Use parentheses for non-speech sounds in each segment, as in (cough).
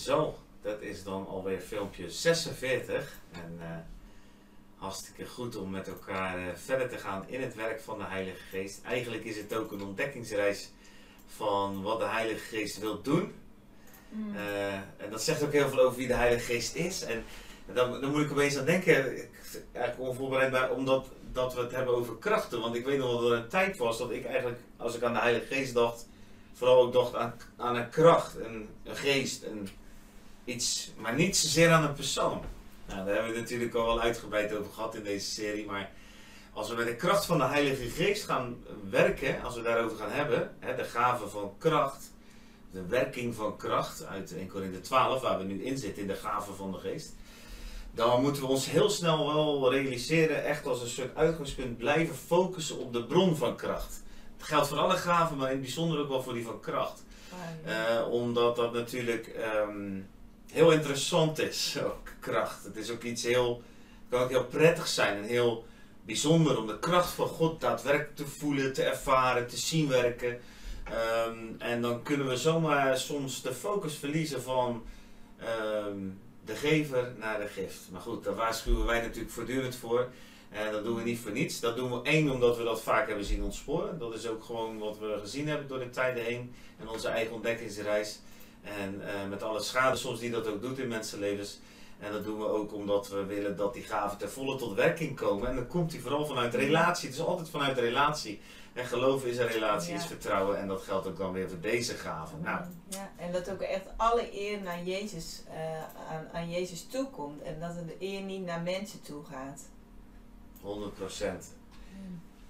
Zo, dat is dan alweer filmpje 46. En eh, hartstikke goed om met elkaar eh, verder te gaan in het werk van de Heilige Geest. Eigenlijk is het ook een ontdekkingsreis van wat de Heilige Geest wil doen. Mm. Eh, en dat zegt ook heel veel over wie de Heilige Geest is. En dan, dan moet ik opeens aan denken, eigenlijk onvoorbereid bij, omdat dat we het hebben over krachten. Want ik weet nog wel dat er een tijd was dat ik eigenlijk, als ik aan de Heilige Geest dacht, vooral ook dacht aan, aan een kracht, een, een geest, een, iets, maar niet zozeer aan een persoon. Nou, daar hebben we het natuurlijk al wel uitgebreid over gehad in deze serie, maar als we met de kracht van de Heilige Geest gaan werken, als we daarover gaan hebben, hè, de gave van kracht, de werking van kracht uit 1 Korinthe 12, waar we nu in zitten, in de gave van de geest. Dan moeten we ons heel snel wel realiseren, echt als een soort uitgangspunt blijven focussen op de bron van kracht. Het geldt voor alle gaven, maar in het bijzonder ook wel voor die van kracht. Eh, omdat dat natuurlijk ehm, heel interessant is, ook kracht. Het is ook iets heel, kan heel prettig zijn en heel bijzonder om de kracht van God daadwerkelijk te voelen, te ervaren, te zien werken. Ehm, en dan kunnen we zomaar soms de focus verliezen van ehm, de gever naar de gift. Maar goed, daar waarschuwen wij natuurlijk voortdurend voor. En dat doen we niet voor niets. Dat doen we één omdat we dat vaak hebben zien ontsporen. Dat is ook gewoon wat we gezien hebben door de tijden heen. En onze eigen ontdekkingsreis. En eh, met alle schade soms die dat ook doet in mensenlevens. En dat doen we ook omdat we willen dat die gaven ter volle tot werking komen. En dan komt die vooral vanuit relatie. Het is altijd vanuit relatie. En geloven is een relatie, Ja. is vertrouwen. En dat geldt ook dan weer voor deze gaven. Nou, Ja, en dat ook echt alle eer naar Jezus, eh, aan, aan Jezus toekomt. En dat de eer niet naar mensen toe gaat. 100%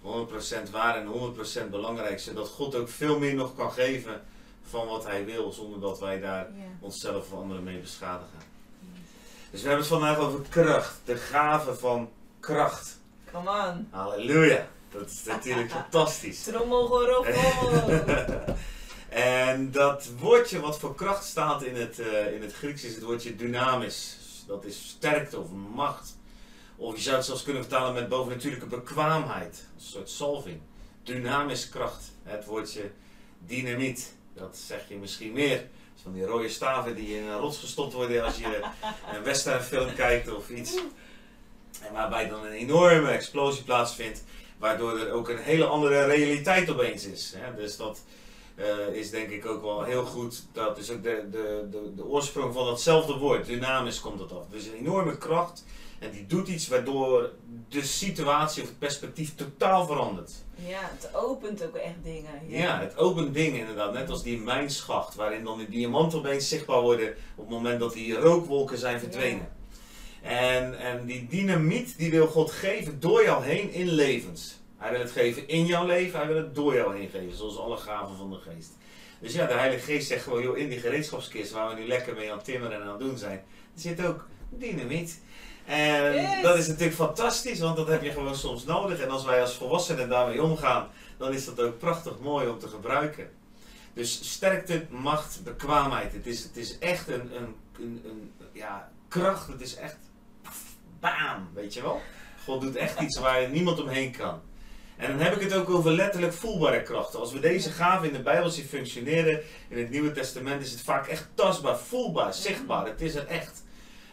100% waar en 100% belangrijk. Zodat God ook veel meer nog kan geven van wat hij wil. Zonder dat wij daar Ja. onszelf of anderen mee beschadigen. Dus we hebben het vandaag over kracht. De gave van kracht. Come on. Halleluja. Dat is natuurlijk (laughs) fantastisch. Trommelgeroffel. (laughs) En dat woordje wat voor kracht staat in het, eh, in het Grieks is het woordje dynamis. Dat is sterkte of macht. Of je zou het zelfs kunnen vertalen met bovennatuurlijke bekwaamheid. Een soort salving. Dynamisch kracht. Het woordje dynamiet. Dat zeg je misschien meer. Van die rode staven die in een rots gestopt worden als je (laughs) een westernfilm kijkt of iets. En waarbij dan een enorme explosie plaatsvindt. Waardoor er ook een hele andere realiteit opeens is. Hè? Dus dat eh, is denk ik ook wel heel goed. Dat is ook de, de, de, de oorsprong van datzelfde woord. Dynamisch komt dat af. Dus een enorme kracht. En die doet iets waardoor de situatie of het perspectief totaal verandert. ja, het opent ook echt dingen. Ja, het opent dingen inderdaad. Net als die mijnschacht. Waarin dan die diamanten opeens zichtbaar worden. Op het moment dat die rookwolken zijn verdwenen. En, en die dynamiet die wil God geven door jou heen in levens. Hij wil het geven in jouw leven, hij wil het door jou heen geven, zoals alle gaven van de geest. Dus ja, de Heilige Geest zegt gewoon, joh, in die gereedschapskist waar we nu lekker mee aan het timmeren en aan het doen zijn, er zit ook dynamiet. En Yes. dat is natuurlijk fantastisch, want dat heb je gewoon soms nodig. En als wij als volwassenen daarmee omgaan, dan is dat ook prachtig mooi om te gebruiken. Dus sterkte, macht, bekwaamheid. Het is, het is echt een, een, een, een ja, kracht. Het is echt bam, weet je wel. God doet echt iets waar niemand omheen kan. En dan heb ik het ook over letterlijk voelbare krachten. Als we deze gaven in de Bijbel zien functioneren, in het Nieuwe Testament, is het vaak echt tastbaar, voelbaar, zichtbaar. Het is er echt.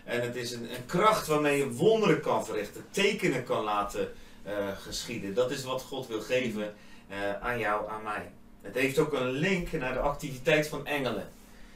En het is een, een kracht waarmee je wonderen kan verrichten, tekenen kan laten eh, geschieden. Dat is wat God wil geven eh, aan jou, aan mij. Het heeft ook een link naar de activiteit van engelen.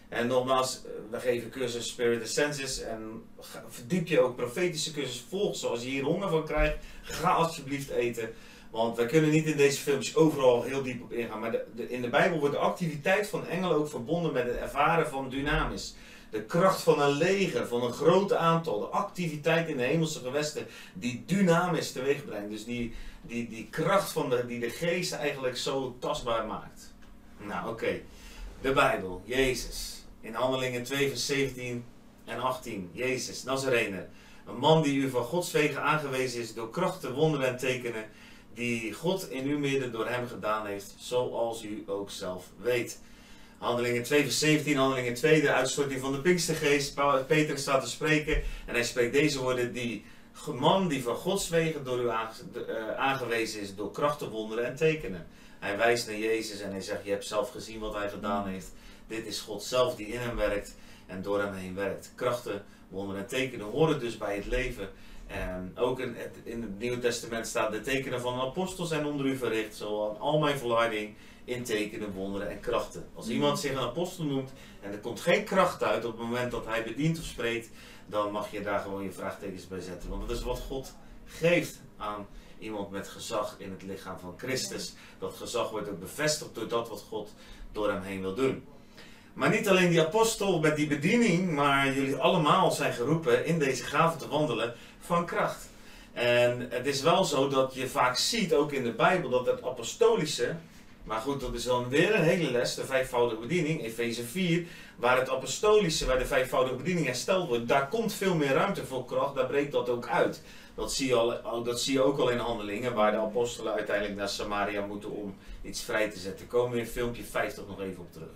En nogmaals, eh, we geven cursus Spirit Senses en verdiep je ook profetische cursus. Volg zoals je hier honger van krijgt. Ga alsjeblieft eten. Want wij kunnen niet in deze filmpjes overal heel diep op ingaan. Maar de- in de Bijbel wordt de activiteit van engelen ook verbonden met het ervaren van dynamis. De kracht van een leger, van een groot aantal. De activiteit in de hemelse gewesten die dynamisch teweeg brengt. Dus die, die, die kracht van de, die de geest eigenlijk zo tastbaar maakt. Nou oké, de Bijbel, Jezus. In handelingen 2 vers 17 en 18. Jezus, Nazarener. Een man die u van Gods wegen aangewezen is door krachten, wonderen en tekenen. Die God in uw midden door hem gedaan heeft, zoals u ook zelf weet. Handelingen 2 vers 17, handelingen 2, de uitstorting van de Pinkstergeest. Peter staat te spreken en hij spreekt deze woorden. Die man die van Gods wegen door u eh, aangewezen is door krachten, wonderen en tekenen. Hij wijst naar Jezus en hij zegt, je hebt zelf gezien wat hij gedaan heeft. Dit is God zelf die in hem werkt. en door hem heen werkt. Krachten, wonderen en tekenen horen dus bij het leven. En ook in het, in het Nieuwe Testament staat de tekenen van een apostel zijn onder u verricht, zo aan al mijn volharding in tekenen, wonderen en krachten. Als iemand zich een apostel noemt en er komt geen kracht uit op het moment dat hij bedient of spreekt, dan mag je daar gewoon je vraagtekens bij zetten. Want dat is wat God geeft aan iemand met gezag in het lichaam van Christus. Dat gezag wordt ook bevestigd door dat wat God door hem heen wil doen. Maar niet alleen die apostel met die bediening, maar jullie allemaal zijn geroepen in deze gave te wandelen van kracht. En het is wel zo dat je vaak ziet, ook in de Bijbel, dat het apostolische, maar goed, dat is dan weer een hele les, de vijfvoudige bediening, Efeze 4, waar het apostolische, waar de vijfvoudige bediening hersteld wordt, daar komt veel meer ruimte voor kracht, daar breekt dat ook uit. Dat zie, je al, dat zie je ook al in handelingen, waar de apostelen uiteindelijk naar Samaria moeten om iets vrij te zetten. Daar komen we in filmpje 50 nog even op terug.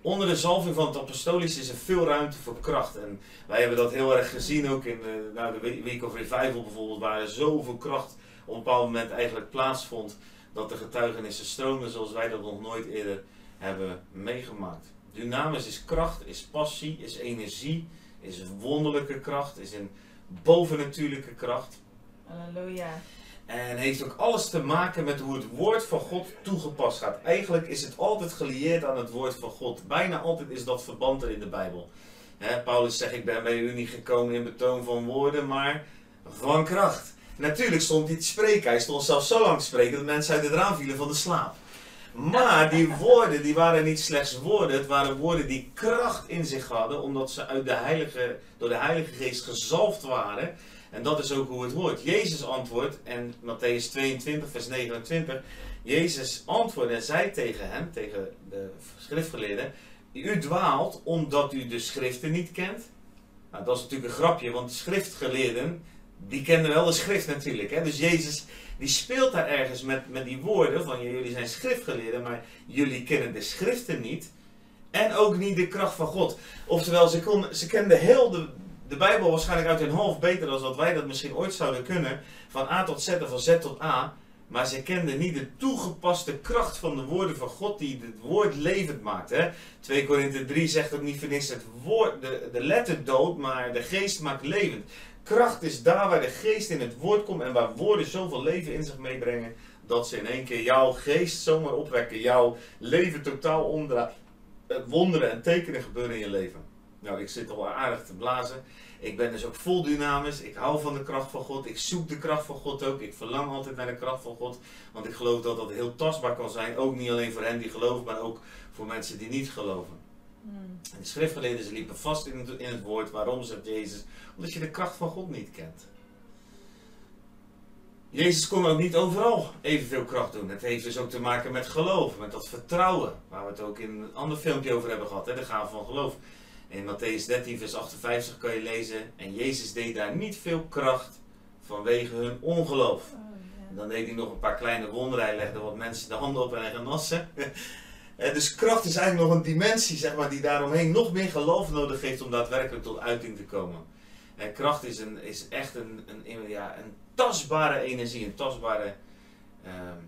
Onder de zalving van het apostolisch is er veel ruimte voor kracht. En wij hebben dat heel erg gezien ook in de, nou, de Week of Revival bijvoorbeeld, waar zoveel kracht op een bepaald moment eigenlijk plaatsvond, dat de getuigenissen stroomden zoals wij dat nog nooit eerder hebben meegemaakt. Dynamis is kracht, is passie, is energie, is wonderlijke kracht, is een bovennatuurlijke kracht. Halleluja. En heeft ook alles te maken met hoe het woord van God toegepast gaat. Eigenlijk is het altijd gelieerd aan het woord van God. Bijna altijd is dat verband er in de Bijbel. Paulus zegt, ik ben bij u niet gekomen in betoon van woorden, maar van kracht. Natuurlijk stond hij te spreken. Hij stond zelfs zo lang te spreken dat mensen uit het raam vielen van de slaap. Maar die woorden, die waren niet slechts woorden, het waren woorden die kracht in zich hadden, omdat ze uit de heilige, door de Heilige Geest gezalfd waren. En dat is ook hoe het hoort. Jezus antwoordt, en Matthäus 22, vers 29, Jezus antwoordde en zei tegen hem, tegen de schriftgeleerden, u dwaalt omdat u de schriften niet kent. Nou, dat is natuurlijk een grapje, want de schriftgeleerden, die kenden wel de schrift natuurlijk. Hè? Dus Jezus die speelt daar ergens met, met die woorden van jullie zijn schriftgeleerden, maar jullie kennen de schriften niet. En ook niet de kracht van God. Oftewel, ze, ze kenden heel de, de Bijbel waarschijnlijk uit hun hoofd beter dan dat wij dat misschien ooit zouden kunnen. Van A tot Z of van Z tot A. Maar ze kenden niet de toegepaste kracht van de woorden van God die het woord levend maakt. Hè? 2 Korinthe 3 zegt ook niet voor niks het woord, de, de letter dood, maar de geest maakt levend. Kracht is daar waar de geest in het woord komt en waar woorden zoveel leven in zich meebrengen. Dat ze in één keer jouw geest zomaar opwekken, jouw leven totaal omdraaien. Wonderen en tekenen gebeuren in je leven. Nou, ik zit al aardig te blazen. Ik ben dus ook vol dynamisch. Ik hou van de kracht van God. Ik zoek de kracht van God ook. Ik verlang altijd naar de kracht van God. Want ik geloof dat dat heel tastbaar kan zijn. Ook niet alleen voor hen die geloven, maar ook voor mensen die niet geloven. En de schriftgeleerden ze liepen vast in het, in het woord. Waarom zegt Jezus? Omdat je de kracht van God niet kent. Jezus kon ook niet overal evenveel kracht doen. Het heeft dus ook te maken met geloof, met dat vertrouwen. Waar we het ook in een ander filmpje over hebben gehad, hè, de gave van geloof. In Matthäus 13, vers 58 kan je lezen. En Jezus deed daar niet veel kracht vanwege hun ongeloof. Oh, en dan deed hij nog een paar kleine wonderen. Hij legde wat mensen de handen op en hij genassen. Eh, dus kracht is eigenlijk nog een dimensie zeg maar, die daaromheen nog meer geloof nodig heeft om daadwerkelijk tot uiting te komen. En kracht is, een, is echt een, een, ja, een tastbare energie, een tastbare ehm,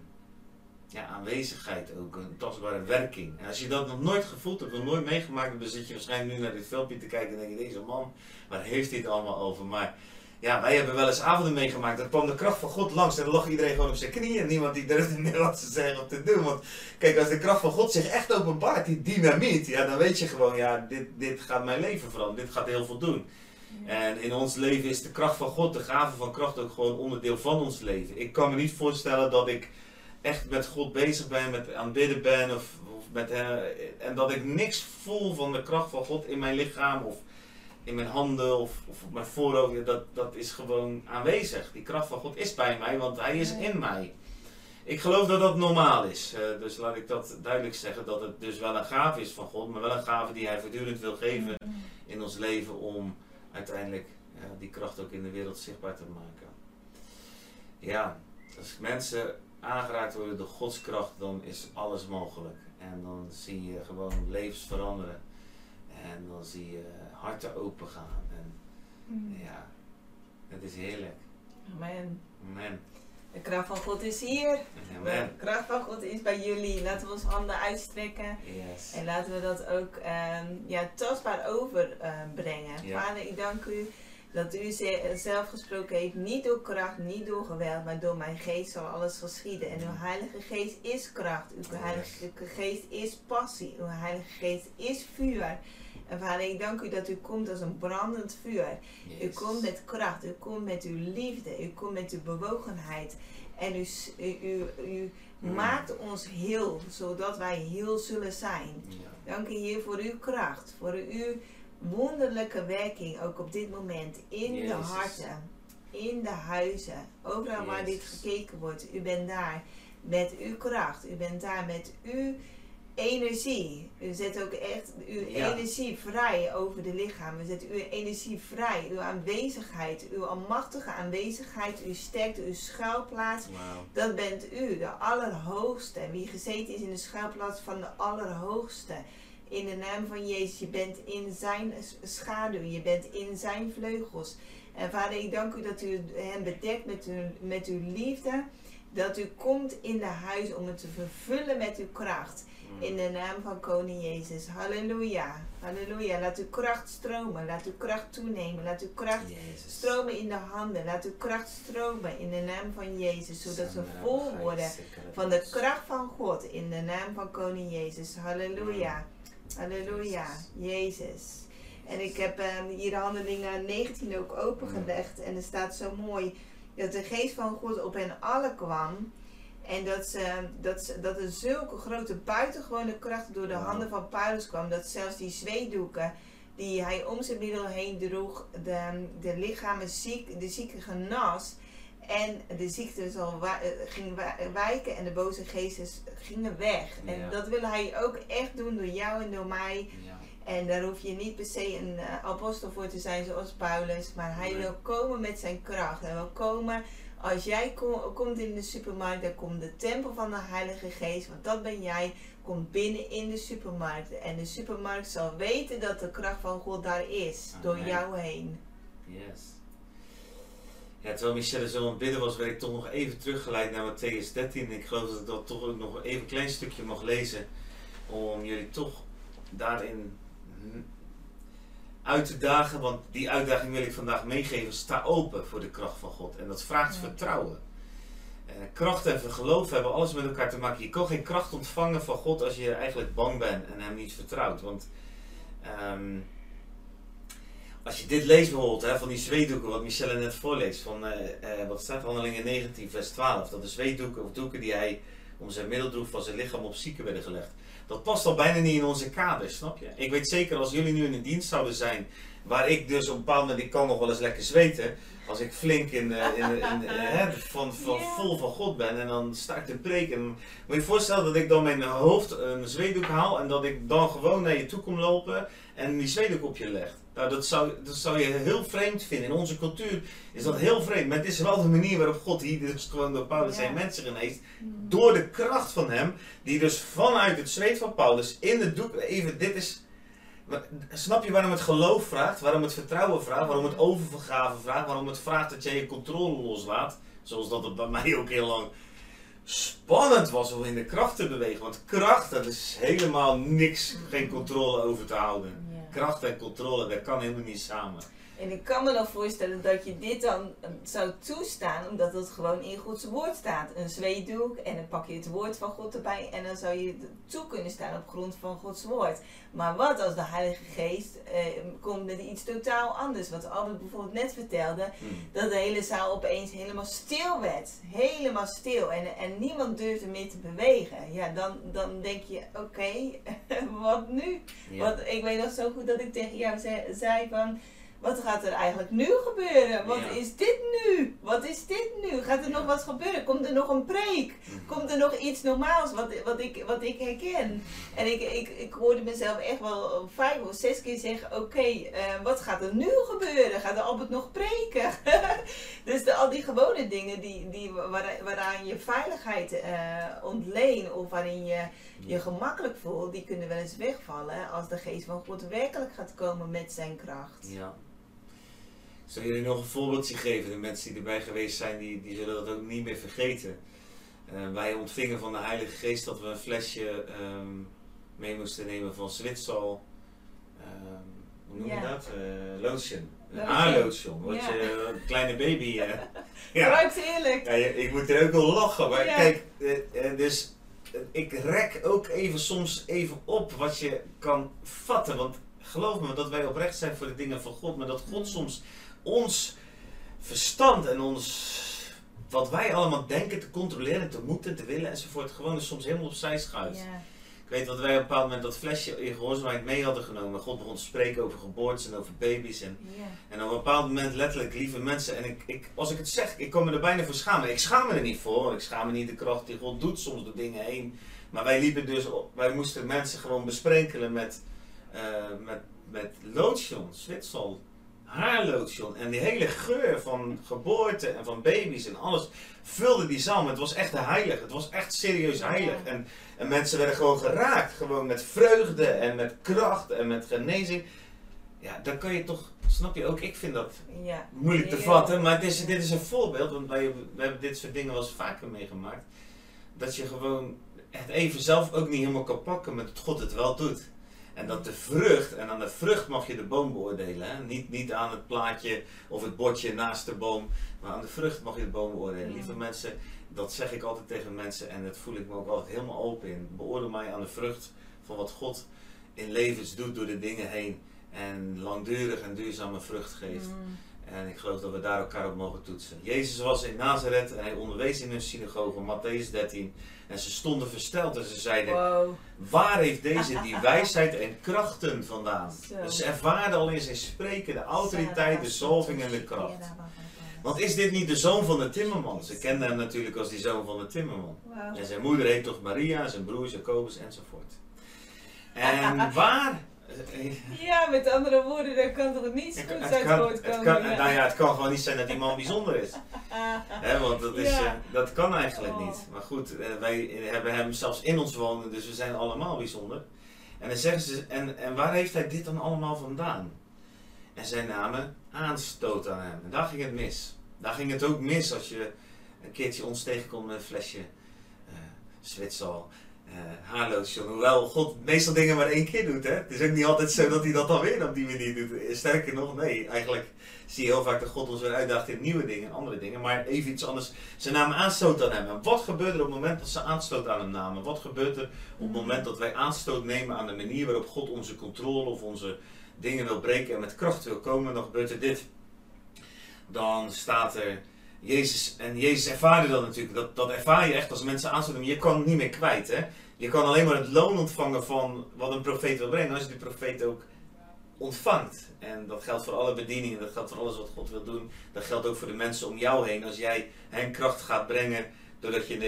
ja, aanwezigheid ook, een tastbare werking. En als je dat nog nooit gevoeld hebt, nog nooit meegemaakt hebt, dan zit je waarschijnlijk nu naar dit filmpje te kijken en denk je, deze man, waar heeft het allemaal over? Maar ja, wij hebben wel eens avonden meegemaakt. Dan kwam de kracht van God langs en dan lag iedereen gewoon op zijn knieën. Niemand die durfde (laughs) meer wat te zeggen of te doen. Want kijk, als de kracht van God zich echt openbaart, die dynamiet, ja, dan weet je gewoon, ja, dit, dit gaat mijn leven veranderen. Dit gaat heel veel doen. En in ons leven is de kracht van God, de gave van kracht ook gewoon onderdeel van ons leven. Ik kan me niet voorstellen dat ik echt met God bezig ben, met aanbidden ben of, of met, en dat ik niks voel van de kracht van God in mijn lichaam of in mijn handen of, of op mijn voorhoofd, dat, dat is gewoon aanwezig. Die kracht van God is bij mij, want Hij is in mij. Ik geloof dat dat normaal is. Uh, dus laat ik dat duidelijk zeggen, dat het dus wel een gave is van God, maar wel een gave die Hij voortdurend wil geven in ons leven om uiteindelijk uh, die kracht ook in de wereld zichtbaar te maken. Ja, als mensen aangeraakt worden door Gods kracht, dan is alles mogelijk. En dan zie je gewoon levens veranderen. En dan zie je harten open gaan. En mm. ja, het is heerlijk. Amen. Amen. De kracht van God is hier. Amen. De kracht van God is bij jullie. Laten we onze handen uitstrekken. Yes. En laten we dat ook ehm, ja, tastbaar overbrengen. Ja. Vader, ik dank u dat u ze- zelf gesproken heeft. Niet door kracht, niet door geweld, maar door mijn geest zal alles geschieden. En uw heilige geest is kracht. Uw heilige geest is passie. Uw heilige geest is vuur. En vader, ik dank u dat u komt als een brandend vuur. U komt met kracht, u komt met uw liefde, u komt met uw bewogenheid. En u, u, u, Mm. maakt ons heel, zodat wij heel zullen zijn. Ja. Dank u Heer voor uw kracht, voor uw wonderlijke werking, ook op dit moment, in de harten, in de huizen, overal waar dit gekeken wordt. U bent daar met uw kracht, u bent daar met uw energie. U zet ook echt uw Ja. energie vrij over de lichaam. U zet uw energie vrij, uw aanwezigheid, uw almachtige aanwezigheid, uw sterkte, uw schuilplaats. Dat bent u, de Allerhoogste. Wie gezeten is in de schuilplaats van de Allerhoogste. In de naam van Jezus, je bent in zijn schaduw, je bent in zijn vleugels. En vader, ik dank u dat u hem bedekt met uw, met uw liefde. Dat u komt in de huis om het te vervullen met uw kracht. Mm. In de naam van Koning Jezus. Halleluja. Halleluja. Laat uw kracht stromen. Laat uw kracht toenemen. Laat uw kracht Jezus. stromen in de handen. Laat uw kracht stromen in de naam van Jezus. Zodat ze vol worden van de kracht van God in de naam van Koning Jezus. Halleluja. Halleluja. Jezus. En ik heb ehm, hier handelingen 19 ook opengelegd. En er staat zo mooi dat de geest van God op hen allen kwam. En dat, ze, dat, ze, dat er zulke grote buitengewone kracht door de handen van Paulus kwam. Dat zelfs die zweetdoeken die hij om zijn middel heen droeg, de, de lichamen ziek, de zieke genas. En de ziekte zal wa- eh, ging wa- wijken en de boze geesten gingen weg. En dat wil hij ook echt doen door jou en door mij. Ja. En daar hoef je niet per se een eh, apostel voor te zijn zoals Paulus. Maar hij Nee. wil komen met zijn kracht. Hij wil komen, als jij ko- komt in de supermarkt, dan komt de tempel van de Heilige Geest. Want dat ben jij, komt binnen in de supermarkt. En de supermarkt zal weten dat de kracht van God daar is. Door jou heen. Yes. Ja, terwijl Michelle zo aan het bidden was, werd ik toch nog even teruggeleid naar Matthäus 13. Ik geloof dat ik dat toch ook nog even een klein stukje mag lezen. Om jullie toch daarin uit te dagen. Want die uitdaging wil ik vandaag meegeven. Sta open voor de kracht van God. En dat vraagt Ja. vertrouwen. Eh, kracht en geloof hebben alles met elkaar te maken. Je kan geen kracht ontvangen van God als je eigenlijk bang bent en hem niet vertrouwt. Want ehm, als je dit leest bijvoorbeeld, hè, van die zweetdoeken, wat Michelle net voorleest, van eh, eh, wat staat handelingen 19 vers 12, dat de zweetdoeken of doeken die hij om zijn middel droeg van zijn lichaam op zieken werden gelegd. Dat past al bijna niet in onze kader, snap je? Ik weet zeker als jullie nu in een dienst zouden zijn, waar ik dus op een bepaald moment, ik kan nog wel eens lekker zweten, als ik flink in, eh, in, in, in, eh, hè, van, van, vol van God ben en dan sta ik te preken. En moet je je voorstellen dat ik dan mijn hoofd een zweetdoek haal en dat ik dan gewoon naar je toe kom lopen en die zweetdoek op je leg. Nou, dat zou, dat zou je heel vreemd vinden. In onze cultuur is dat heel vreemd. Maar het is wel de manier waarop God hier dus gewoon door Paulus Ja. zijn mensen geneest. Door de kracht van hem, die dus vanuit het zweet van Paulus in het doek, even dit is... Snap je waarom het geloof vraagt, waarom het vertrouwen vraagt, waarom het oververgave vraagt, waarom het vraagt dat jij je controle loslaat? Zoals dat het bij mij ook heel lang spannend was om in de kracht te bewegen. Want kracht, dat is helemaal niks, geen controle over te houden. Kracht en controle, dat kan helemaal niet samen. En ik kan me dan voorstellen dat je dit dan eh, zou toestaan, omdat het gewoon in Gods woord staat. Een zweetdoek en dan pak je het woord van God erbij en dan zou je toe kunnen staan op grond van Gods woord. Maar wat als de Heilige Geest eh, komt met iets totaal anders? Wat Albert bijvoorbeeld net vertelde, Hmm. dat de hele zaal opeens helemaal stil werd. Helemaal stil. En, en niemand durfde meer te bewegen. Ja, dan, dan denk je, oké, (laughs) wat nu? Ja. Want ik weet nog zo goed dat ik tegen jou zei, zei van... Wat gaat er eigenlijk nu gebeuren? Wat Ja. is dit nu? Wat is dit nu? Gaat er Ja. nog wat gebeuren? Komt er nog een preek? Mhm. Komt er nog iets normaals wat, wat, ik, wat ik herken? En ik, ik, ik hoorde mezelf echt wel vijf of zes keer zeggen: Oké, eh, wat gaat er nu gebeuren? Gaat er Albert nog preken? (laughs) dus de, al die gewone dingen die, die, waar, waaraan je veiligheid eh ontleen of waarin je je gemakkelijk voelt, die kunnen wel eens wegvallen als de geest van God werkelijk gaat komen met zijn kracht. Ja. Zal jullie nog een voorbeeldje geven? De mensen die erbij geweest zijn, die, die zullen dat ook niet meer vergeten. Uh, wij ontvingen van de Heilige Geest dat we een flesje um, mee moesten nemen van Zwitsal. Um, hoe noem je dat? Uh, lotion. Een haarlotion. Wat ja. je een kleine baby. Uh, (laughs) ja. Ruikt eerlijk. Ja, ik moet er ook wel lachen. Maar kijk, dus ik rek ook even soms even op wat je kan vatten. Want geloof me dat wij oprecht zijn voor de dingen van God. Maar dat God mm. soms ons verstand en ons wat wij allemaal denken te controleren, te moeten, te willen enzovoort, gewoon soms helemaal opzij schuift. Ik weet dat wij op een bepaald moment dat flesje in gehoorzaamheid mee hadden genomen. God begon te spreken over geboortes en over baby's. En, en op een bepaald moment letterlijk, lieve mensen, en ik, ik, als ik het zeg, ik kom me er bijna voor schamen. Ik schaam me er niet voor, ik schaam me niet de kracht die God doet soms door dingen heen. Maar wij liepen dus, op, wij moesten mensen gewoon besprenkelen met, uh, met, met lotion, Zwitsal, haarlotion. En die hele geur van geboorte en van baby's en alles vulde die zaal. Het was echt heilig. Het was echt serieus heilig. En, en mensen werden gewoon geraakt. Gewoon met vreugde en met kracht en met genezing. Ja, dan kan je toch, snap je ook, ik vind dat ja. moeilijk te vatten. Maar dit is, dit is een voorbeeld, want wij, we hebben dit soort dingen wel eens vaker meegemaakt. Dat je gewoon het even zelf ook niet helemaal kan pakken, maar dat God het wel doet. En dat de vrucht, en aan de vrucht mag je de boom beoordelen. Hè? Niet, niet aan het plaatje of het bordje naast de boom, maar aan de vrucht mag je de boom beoordelen. Lieve mensen, dat zeg ik altijd tegen mensen en dat voel ik me ook altijd helemaal open in. Beoordeel mij aan de vrucht van wat God in levens doet door de dingen heen. En langdurig en duurzame vrucht geeft. Mm. En ik geloof dat we daar elkaar op mogen toetsen. Jezus was in Nazareth en hij onderwees in een synagoge, Matthäus 13. En ze stonden versteld en ze zeiden, waar heeft deze die (laughs) wijsheid en krachten vandaan? Dus ze ervaarden al in zijn spreken de autoriteit, de zalving en de kracht. Want is dit niet de zoon van de timmerman? Ze kenden hem natuurlijk als die zoon van de timmerman. En zijn moeder heet toch Maria, zijn broer Jacobus enzovoort. (laughs) En waar ja, met andere woorden, daar kan toch niet goed uit voortkomen. Nou ja, het kan gewoon niet zijn dat die man bijzonder is. (laughs) He, want dat, is, uh, dat kan eigenlijk oh. niet. Maar goed, uh, wij hebben hem zelfs in ons wonen, dus we zijn allemaal bijzonder. En dan zeggen ze, en, en waar heeft hij dit dan allemaal vandaan? En zij namen aanstoot aan hem. En daar ging het mis. Daar ging het ook mis als je een keertje ons tegenkomt met een flesje uh, Zwitsal uh, haarlotion. Hoewel God meestal dingen maar één keer doet. Hè? Het is ook niet altijd zo dat hij dat dan weer op die manier doet. Sterker nog, nee. Eigenlijk zie je heel vaak dat God ons weer uitdaagt in nieuwe dingen, andere dingen. Maar even iets anders. Ze namen aanstoot aan hem. En wat gebeurt er op het moment dat ze aanstoot aan hem namen? Wat gebeurt er op het moment dat wij aanstoot nemen aan de manier waarop God onze controle of onze dingen wil breken en met kracht wil komen? Dan gebeurt er dit. Dan staat er Jezus, en Jezus ervaarde dat natuurlijk. Dat, dat ervaar je echt als mensen aansluiten. Je kan het niet meer kwijt. Hè? Je kan alleen maar het loon ontvangen van wat een profeet wil brengen. Als je die profeet ook ontvangt. En dat geldt voor alle bedieningen. Dat geldt voor alles wat God wil doen. Dat geldt ook voor de mensen om jou heen. Als jij hen kracht gaat brengen. Doordat je